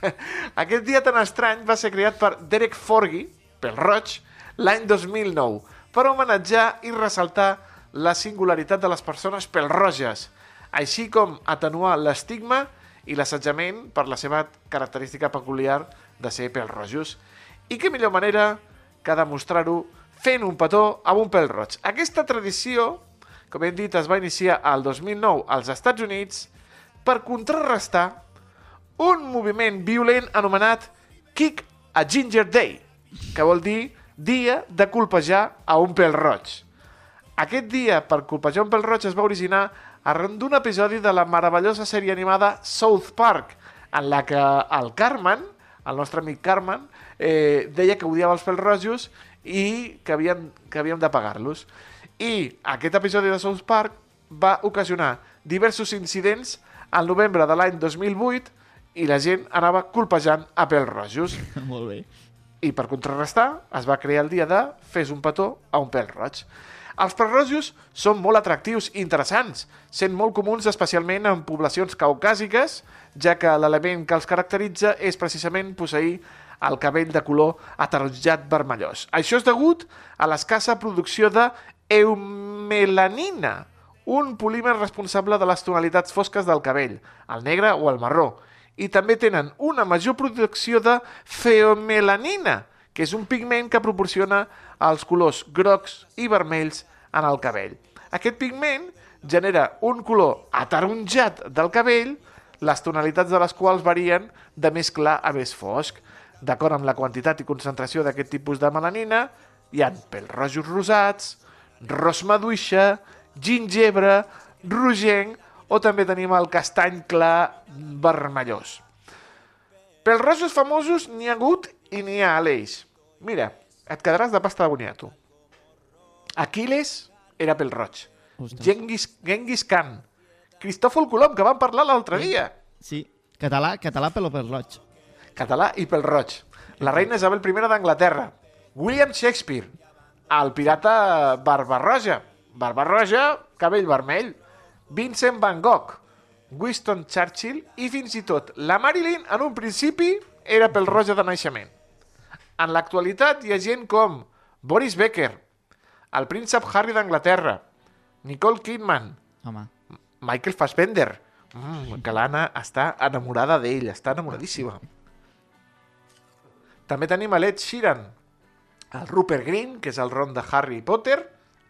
*laughs* Aquest dia tan estrany va ser creat per Derek Forgy, pel roig, l'any 2009, per homenatjar i ressaltar la singularitat de les persones pelroges, així com atenuar l'estigma i l'assetjament per la seva característica peculiar de ser pelrojos. I què millor manera que demostrar-ho fent un petó amb un pèl roig. Aquesta tradició, com hem dit, es va iniciar al 2009 als Estats Units per contrarrestar un moviment violent anomenat Kick a Ginger Day, que vol dir dia de colpejar a un pèl roig. Aquest dia per colpejar un pèl roig es va originar arran d'un episodi de la meravellosa sèrie animada South Park, en la que el Carmen, el nostre amic Carmen, eh, deia que odiava els pèls rojos i que havíem, que havíem de pagar-los. I aquest episodi de South Park va ocasionar diversos incidents al novembre de l'any 2008 i la gent anava colpejant a pèls rojos. *laughs* Molt bé. I per contrarrestar, es va crear el dia de fes un petó a un pèl roig. Els pèls són molt atractius i interessants, sent molt comuns especialment en poblacions caucàsiques, ja que l'element que els caracteritza és precisament posseir el cabell de color ataronjat vermellós. Això és degut a l'escassa producció de eumelanina, un polímer responsable de les tonalitats fosques del cabell, el negre o el marró, i també tenen una major producció de feomelanina, que és un pigment que proporciona els colors grocs i vermells en el cabell. Aquest pigment genera un color ataronjat del cabell, les tonalitats de les quals varien de més clar a més fosc. D'acord amb la quantitat i concentració d'aquest tipus de melanina, hi ha pèls rojos rosats, ros maduixa, gingebre, rogenc o també tenim el castany clar vermellós. Pels rojos famosos n'hi ha hagut i n'hi ha a l'Eix. Mira, et quedaràs de pasta de boniato. Aquiles era pel roig. Genghis, Genghis Khan. Cristòfol Colom, que vam parlar l'altre dia. Sí, català, català pelo per roig. Català i pel roig. La reina Isabel I d'Anglaterra. William Shakespeare. El pirata Barbarroja. Barbarroja, cabell vermell. Vincent Van Gogh. Winston Churchill i fins i tot la Marilyn en un principi era pel roja de naixement. En l'actualitat hi ha gent com Boris Becker, el príncep Harry d'Anglaterra, Nicole Kidman, Home, Michael Fassbender, mm, que l'Anna està enamorada d'ell, està enamoradíssima. També tenim a l'Ed Sheeran, el Rupert Green, que és el Ron de Harry Potter,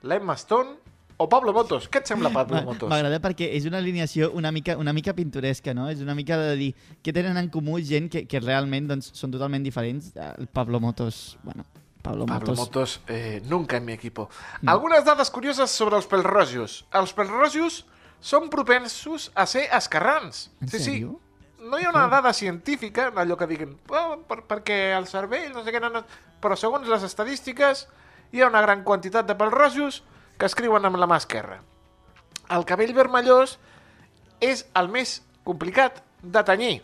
l'Emma Stone o Pablo Motos. Què et sembla, Pablo *laughs* Motos? M'agrada perquè és una alineació una mica, una mica pintoresca, no? És una mica de dir què tenen en comú gent que, que realment doncs, són totalment diferents. El Pablo Motos, bueno, Pablo, Pablo Motos. Motos, eh, nunca en mi equipo. Algunes dades curioses sobre els pelrojos. Els pelrojos són propensos a ser escarrans. En sí, sèrio? sí. No hi ha una dada científica, allò que diguin, oh, per, perquè el cervell, no sé què, no, no. però segons les estadístiques hi ha una gran quantitat de pelrojos que escriuen amb la mà esquerra. El cabell vermellós és el més complicat de tenyir.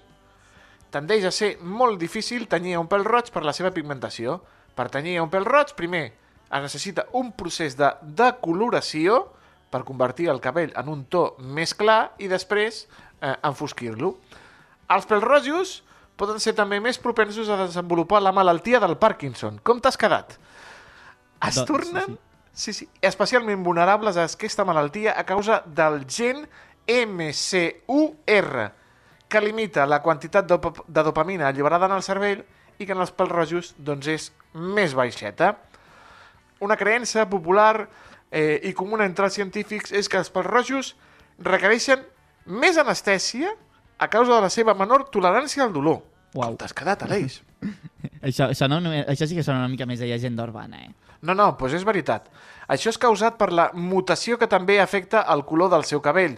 Tendeix a ser molt difícil tenyir un pèl roig per la seva pigmentació. Per tenyir un pèl roig, primer es necessita un procés de decoloració per convertir el cabell en un to més clar i després eh, enfosquir-lo. Els pèls rojos poden ser també més propensos a desenvolupar la malaltia del Parkinson. Com t'has quedat? Es Doncs, tornen sí, sí, especialment vulnerables a aquesta malaltia a causa del gen MCUR, que limita la quantitat dop- de dopamina alliberada en el cervell i que en els pèls rojos doncs, és més baixeta. Una creença popular eh, i comuna entre els científics és que els pèls rojos requereixen més anestèsia a causa de la seva menor tolerància al dolor. Uau. T'has quedat, Aleix? *laughs* Això, això, no, això sí que sona una mica més de llegenda urbana, eh? No, no, doncs és veritat. Això és causat per la mutació que també afecta el color del seu cabell.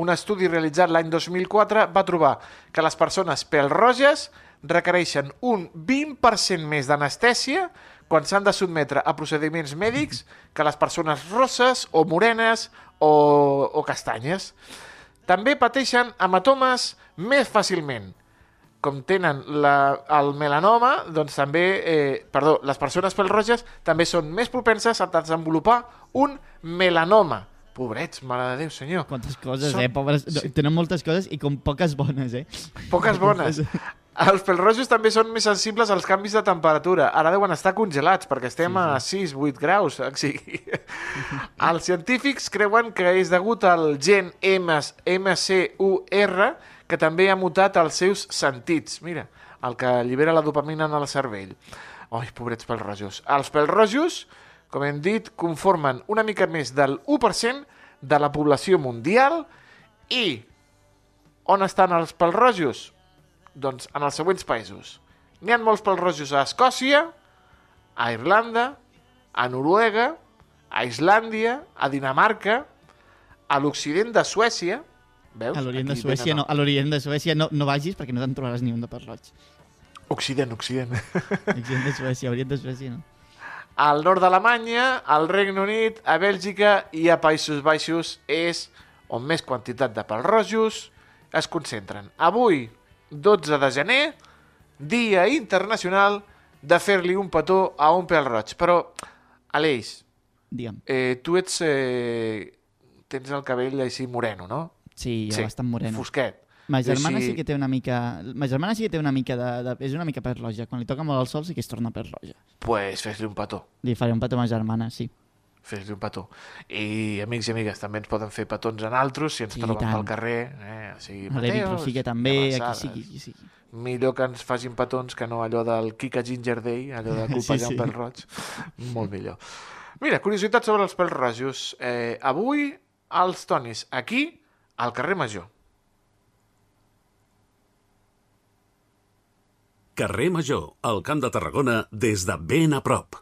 Un estudi realitzat l'any 2004 va trobar que les persones pèl-roges requereixen un 20% més d'anestèsia quan s'han de sotmetre a procediments mèdics que les persones rosses o morenes o, o castanyes. També pateixen hematomes més fàcilment com tenen la, el melanoma, doncs també, eh, perdó, les persones pèl-roges també són més propenses a desenvolupar un melanoma. Pobrets, mare de Déu, senyor. Quantes coses, Són- eh? Pobres... Sí. Tenen moltes coses i com poques bones, eh? Poques bones. Els pèl-rojos també són més sensibles als canvis de temperatura. Ara deuen estar congelats, perquè estem sí, sí. a 6-8 graus. O sigui. *laughs* Els científics creuen que és degut al gen MCUR, que també ha mutat els seus sentits. Mira, el que allibera la dopamina en el cervell. Ai, pobrets pèl-rojos. Els pèl-rojos, com hem dit, conformen una mica més del 1% de la població mundial i on estan els pèl-rojos? Doncs en els següents països. N'hi ha molts pèl-rojos a Escòcia, a Irlanda, a Noruega, a Islàndia, a Dinamarca, a l'occident de Suècia... Veus? A l'Orient de Suècia, tenen no, a l'Orient de Suècia no, no vagis perquè no te'n trobaràs ni un de per roig. Occident, Occident. *laughs* Occident de Suècia, Orient de Suècia, no. Al nord d'Alemanya, al Regne Unit, a Bèlgica i a Països Baixos és on més quantitat de pèl-rojos es concentren. Avui 12 de gener, Dia Internacional de fer-li un petó a un pèl roig. Però, Aleix, Digue'm. eh, tu ets... Eh, tens el cabell així moreno, no? Sí, ja bastant moreno. Fosquet. Ma germana Així- sí que té una mica... Ma germana sí que té una mica de... de... És una mica pèl roja. Quan li toca molt el sol sí que es torna pèl roja. pues fes-li un petó. Li faré un petó a ma germana, sí. Fes-li un petó. I amics i amigues, també ens poden fer petons en altres si ens Sí, troben tant. pel carrer. Eh? O sigui, l'Eric Mateos, Rosique també, a qui avançades. sigui, qui sigui. Millor que ens facin petons que no allò del Kika Ginger Day, allò de colpejar *laughs* Sí, sí. un pèl roig. Molt millor. Mira, curiositat sobre els pèls rojos. Eh, avui, als Tonis, aquí, al carrer Major. Carrer Major, al Camp de Tarragona, des de ben a prop.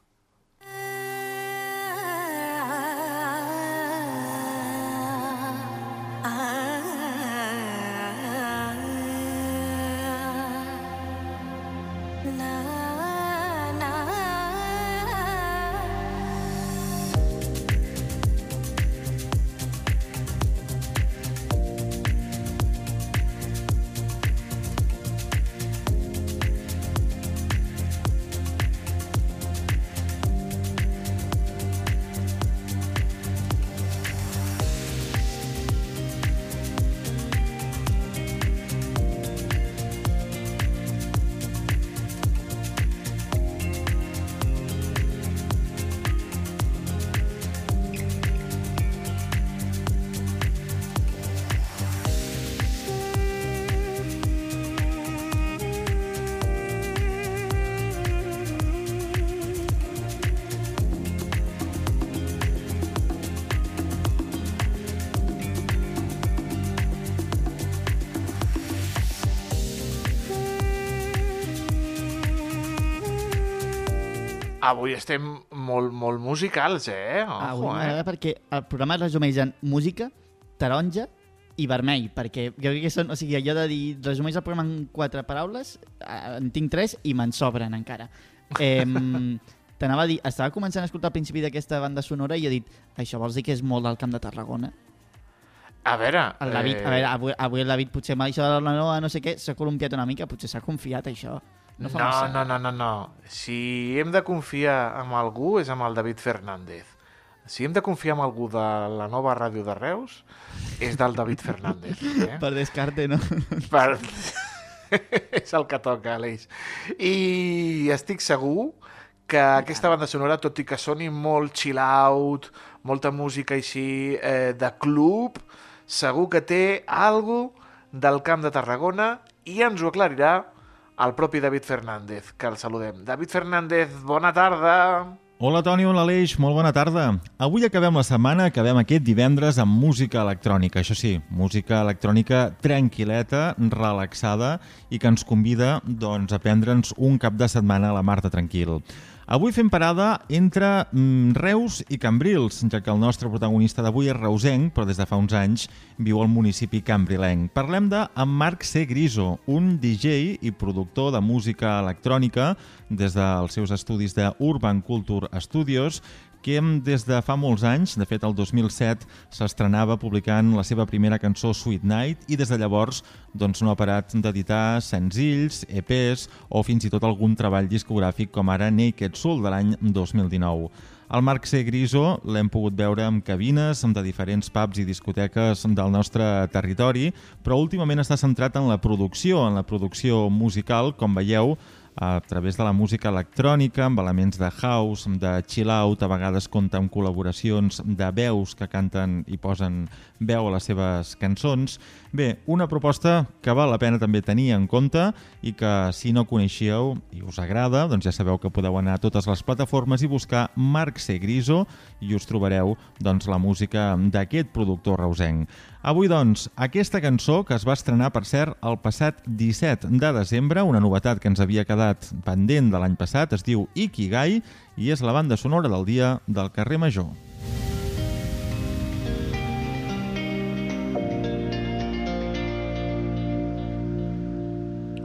Avui estem molt, molt musicals, eh? Avui Ojo, m'agrada eh? perquè el programa es resumeix en música, taronja i vermell, perquè jo crec que són, o sigui, allò de dir, resumeix el programa en quatre paraules, eh, en tinc tres i me'n sobren encara. Eh, *laughs* T'anava a dir, estava començant a escoltar al principi d'aquesta banda sonora i he dit, això vols dir que és molt del Camp de Tarragona? A veure... El David, a veure, avui, avui el David potser amb això de la nova no sé què s'ha columpiat una mica, potser s'ha confiat això. No, No, no, no, no, no. Si hem de confiar en algú és amb el David Fernández. Si hem de confiar en algú de la nova ràdio de Reus, és del David Fernández. Eh? Per descarte, no? per... *laughs* és el que toca, Aleix. I estic segur que aquesta banda sonora, tot i que soni molt chill out, molta música així eh, de club, segur que té algo del Camp de Tarragona i ens ho aclarirà el propi David Fernández, que el saludem. David Fernández, bona tarda. Hola Toni, hola Aleix, molt bona tarda. Avui acabem la setmana, acabem aquest divendres amb música electrònica, això sí, música electrònica tranquil·leta, relaxada i que ens convida doncs, a prendre'ns un cap de setmana a la Marta Tranquil. Avui fem parada entre mm, Reus i Cambrils, ja que el nostre protagonista d'avui és reusenc, però des de fa uns anys viu al municipi cambrilenc. Parlem de en Marc C. Griso, un DJ i productor de música electrònica des dels seus estudis de Urban Culture Studios, que des de fa molts anys, de fet el 2007, s'estrenava publicant la seva primera cançó Sweet Night i des de llavors doncs, no ha parat d'editar senzills, EPs o fins i tot algun treball discogràfic com ara Naked Soul de l'any 2019. El Marc C. Griso l'hem pogut veure en cabines de diferents pubs i discoteques del nostre territori, però últimament està centrat en la producció, en la producció musical, com veieu, a través de la música electrònica, amb elements de house, de chill out, a vegades compta amb col·laboracions de veus que canten i posen veu a les seves cançons. Bé, una proposta que val la pena també tenir en compte i que si no coneixíeu i us agrada, doncs ja sabeu que podeu anar a totes les plataformes i buscar Marc C. Griso i us trobareu doncs, la música d'aquest productor reusenc. Avui, doncs, aquesta cançó que es va estrenar, per cert, el passat 17 de desembre, una novetat que ens havia quedat pendent de l'any passat, es diu Ikigai i és la banda sonora del dia del carrer Major.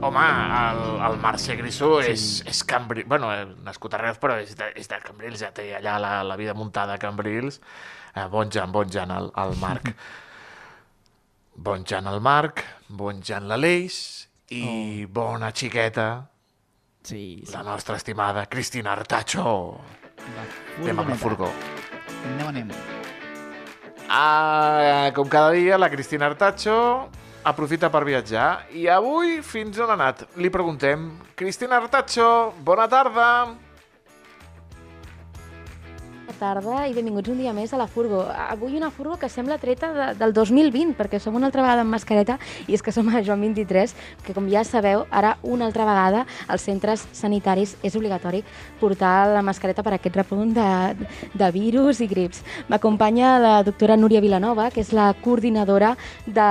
Home, el, el Mercè Grisó sí. és, és Cambrils, bueno, eh, nascut a Reus, però és de, és de Cambrils, ja té allà la, la vida muntada a Cambrils. Eh, bon Jan, bon Jan, el, el Marc. *laughs* bon Jan, el Marc, bon Jan, l'Aleix, i bona xiqueta, Sí, sí. la nostra estimada Cristina Artacho. Anem amb la furgó. Anem, anem. Ah, com cada dia, la Cristina Artacho aprofita per viatjar. I avui, fins on ha anat? Li preguntem. Cristina Artacho, bona tarda. Bona tarda i benvinguts un dia més a la Furgo. Avui una Furgo que sembla treta de, del 2020, perquè som una altra vegada amb mascareta i és que som a Joan 23, que com ja sabeu, ara una altra vegada als centres sanitaris és obligatori portar la mascareta per aquest repunt de, de virus i grips. M'acompanya la doctora Núria Vilanova, que és la coordinadora de,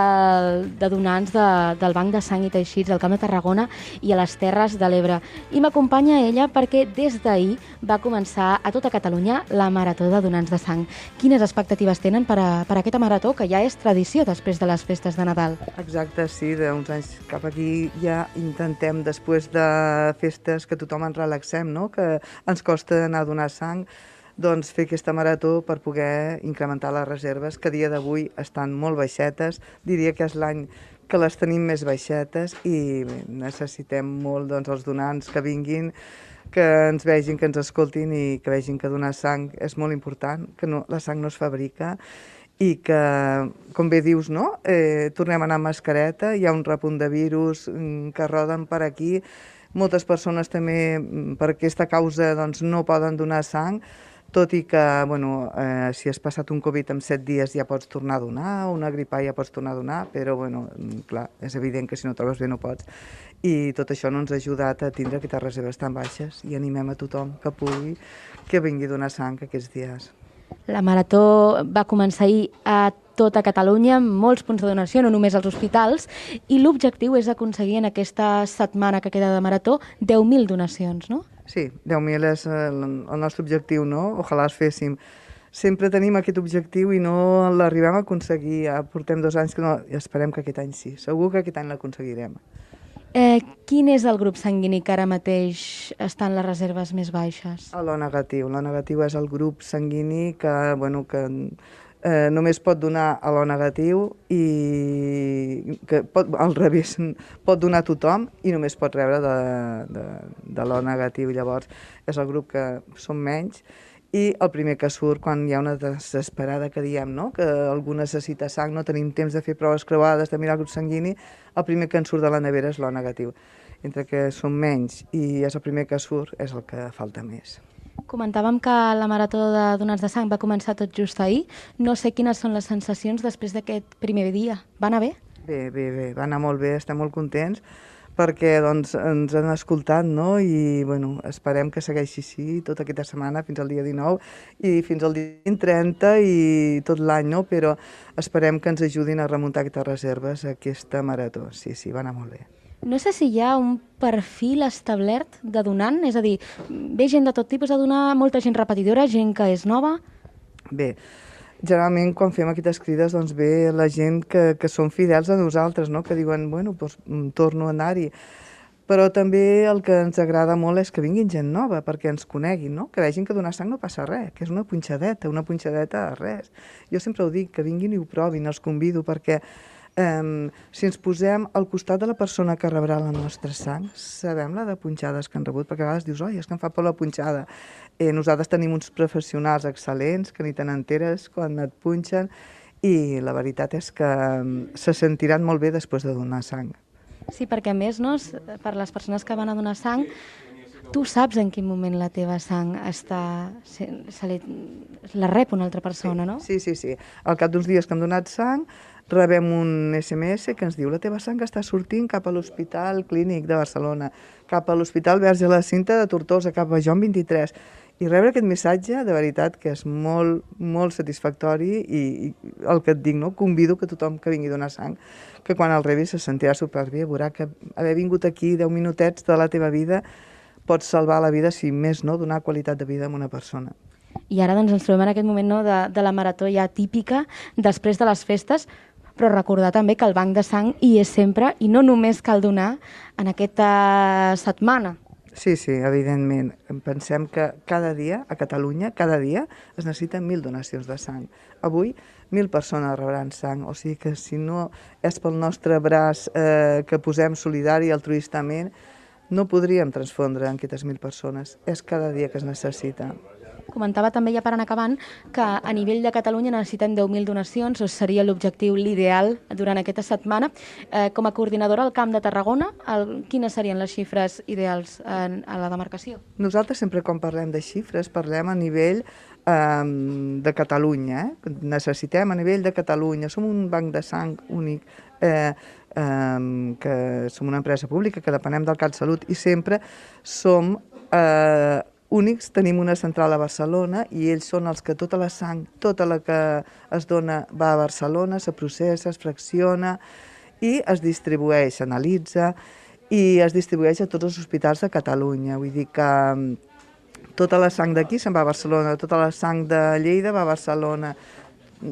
de donants de, del Banc de Sang i Teixits al Camp de Tarragona i a les Terres de l'Ebre. I m'acompanya ella perquè des d'ahir va començar a tota Catalunya la Marató de Donants de Sang. Quines expectatives tenen per a, per a aquesta marató, que ja és tradició després de les festes de Nadal? Exacte, sí, d'uns anys cap aquí ja intentem, després de festes que tothom ens relaxem, no? que ens costa anar a donar sang, doncs fer aquesta marató per poder incrementar les reserves, que a dia d'avui estan molt baixetes. Diria que és l'any que les tenim més baixetes i necessitem molt doncs, els donants que vinguin, que ens vegin, que ens escoltin i que vegin que donar sang és molt important, que no, la sang no es fabrica i que, com bé dius, no? eh, tornem a anar amb mascareta, hi ha un repunt de virus mm, que roden per aquí, moltes persones també mm, per aquesta causa doncs, no poden donar sang, tot i que, bueno, eh, si has passat un Covid en 7 dies ja pots tornar a donar, una gripa ja pots tornar a donar, però, bueno, mm, clar, és evident que si no trobes bé no pots. I tot això no ens ha ajudat a tindre aquestes reserves tan baixes i animem a tothom que pugui que vingui a donar sang aquests dies. La marató va començar ahir a tota Catalunya, amb molts punts de donació, no només als hospitals, i l'objectiu és aconseguir en aquesta setmana que queda de marató 10.000 donacions, no? Sí, 10.000 és el, el nostre objectiu, no? Ojalà els féssim. Sempre tenim aquest objectiu i no l'arribem a aconseguir. Ja portem dos anys que no... I esperem que aquest any sí. Segur que aquest any l'aconseguirem. Eh, quin és el grup sanguini que ara mateix està en les reserves més baixes? L'O negatiu. L'O negatiu és el grup sanguini que, bueno, que eh, només pot donar a l'O negatiu i que pot, al revés, *laughs* pot donar a tothom i només pot rebre de, de, de l'O negatiu. Llavors és el grup que són menys i el primer que surt quan hi ha una desesperada que diem no? que algú necessita sang, no tenim temps de fer proves creuades, de mirar el grup sanguini, el primer que ens surt de la nevera és l'O negatiu. Entre que són menys i és el primer que surt, és el que falta més. Comentàvem que la marató de donants de sang va començar tot just ahir. No sé quines són les sensacions després d'aquest primer dia. Va anar bé? Bé, bé, bé, va anar molt bé, estem molt contents perquè doncs, ens han escoltat no? i bueno, esperem que segueixi així tota aquesta setmana fins al dia 19 i fins al dia 30 i tot l'any, no? però esperem que ens ajudin a remuntar aquestes reserves aquesta marató. Sí, sí, va anar molt bé. No sé si hi ha un perfil establert de donant, és a dir, ve gent de tot tipus a donar, molta gent repetidora, gent que és nova... Bé, generalment quan fem aquestes crides doncs ve la gent que, que són fidels a nosaltres, no? que diuen, bueno, doncs, torno a anar-hi. Però també el que ens agrada molt és que vinguin gent nova perquè ens coneguin, no? que vegin que donar sang no passa res, que és una punxadeta, una punxadeta a res. Jo sempre ho dic, que vinguin i ho provin, els convido perquè Um, si ens posem al costat de la persona que rebrà la nostra sang, sabem la de punxades que han rebut, perquè a vegades dius, oi, és que em fa por la punxada. Eh, nosaltres tenim uns professionals excel·lents que ni te n'enteres quan et punxen i la veritat és que se sentiran molt bé després de donar sang. Sí, perquè a més, no, per les persones que van a donar sang, tu saps en quin moment la teva sang està... Se, se li, la rep una altra persona, no? Sí, sí, sí. Al cap d'uns dies que hem donat sang, rebem un SMS que ens diu la teva sang està sortint cap a l'Hospital Clínic de Barcelona, cap a l'Hospital Verge la Cinta de Tortosa, cap a Joan 23. I rebre aquest missatge, de veritat, que és molt, molt satisfactori i, i el que et dic, no? convido que tothom que vingui a donar sang, que quan el rebi se sentirà superbé, veurà que haver vingut aquí 10 minutets de la teva vida pots salvar la vida, si més no, donar qualitat de vida a una persona. I ara doncs, ens trobem en aquest moment no, de, de la marató ja típica, després de les festes, però recordar també que el banc de sang hi és sempre i no només cal donar en aquesta setmana. Sí, sí, evidentment. Pensem que cada dia, a Catalunya, cada dia, es necessiten mil donacions de sang. Avui, mil persones rebran sang. O sigui que si no és pel nostre braç eh, que posem solidari altruistament, no podríem transfondre en aquestes mil persones. És cada dia que es necessita. Comentava també, ja per anar acabant, que a nivell de Catalunya necessitem 10.000 donacions, o seria l'objectiu l'ideal durant aquesta setmana. Eh, com a coordinadora al Camp de Tarragona, el, quines serien les xifres ideals en, a la demarcació? Nosaltres sempre quan parlem de xifres parlem a nivell eh, de Catalunya. Eh? Necessitem a nivell de Catalunya. Som un banc de sang únic eh, eh, que som una empresa pública que depenem del CatSalut i sempre som eh, únics, tenim una central a Barcelona i ells són els que tota la sang, tota la que es dona va a Barcelona, se processa, es fracciona i es distribueix, s'analitza i es distribueix a tots els hospitals de Catalunya. Vull dir que tota la sang d'aquí se'n va a Barcelona, tota la sang de Lleida va a Barcelona,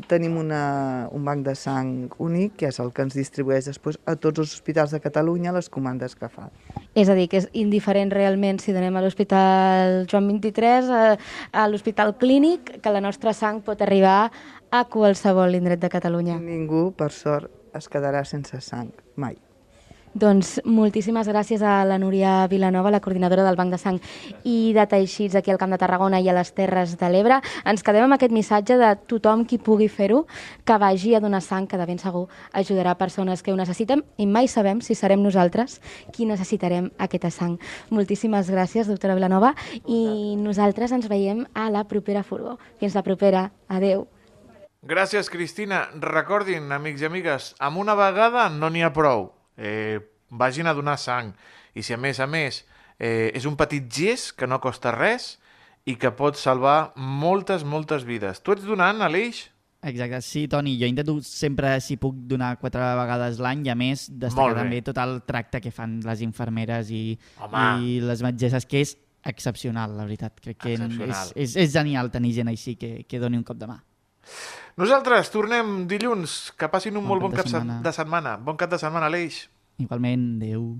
tenim una, un banc de sang únic, que és el que ens distribueix després a tots els hospitals de Catalunya les comandes que fa. És a dir, que és indiferent realment si donem a l'Hospital Joan 23, a, a l'Hospital Clínic, que la nostra sang pot arribar a qualsevol indret de Catalunya. Ningú, per sort, es quedarà sense sang, mai. Doncs moltíssimes gràcies a la Núria Vilanova, la coordinadora del Banc de Sang i de Teixits aquí al Camp de Tarragona i a les Terres de l'Ebre. Ens quedem amb aquest missatge de tothom qui pugui fer-ho, que vagi a donar sang, que de ben segur ajudarà persones que ho necessiten i mai sabem si serem nosaltres qui necessitarem aquesta sang. Moltíssimes gràcies, doctora Vilanova, i nosaltres ens veiem a la propera furgó. Fins la propera. Adeu. Gràcies, Cristina. Recordin, amics i amigues, amb una vegada no n'hi ha prou. Eh, vagin a donar sang. I si a més a més eh, és un petit gest que no costa res i que pot salvar moltes, moltes vides. Tu ets donant, Aleix? Exacte, sí, Toni, jo intento sempre, si puc, donar quatre vegades l'any i a més destacar bé. també tot el tracte que fan les infermeres i, Home. i les metgesses, que és excepcional, la veritat. Crec que és, és, és genial tenir gent així que, que doni un cop de mà. Nosaltres tornem dilluns. Que passin un Bon molt bon de cap se- setmana. de setmana. Bon cap de setmana, Aleix. Igualment, adeu.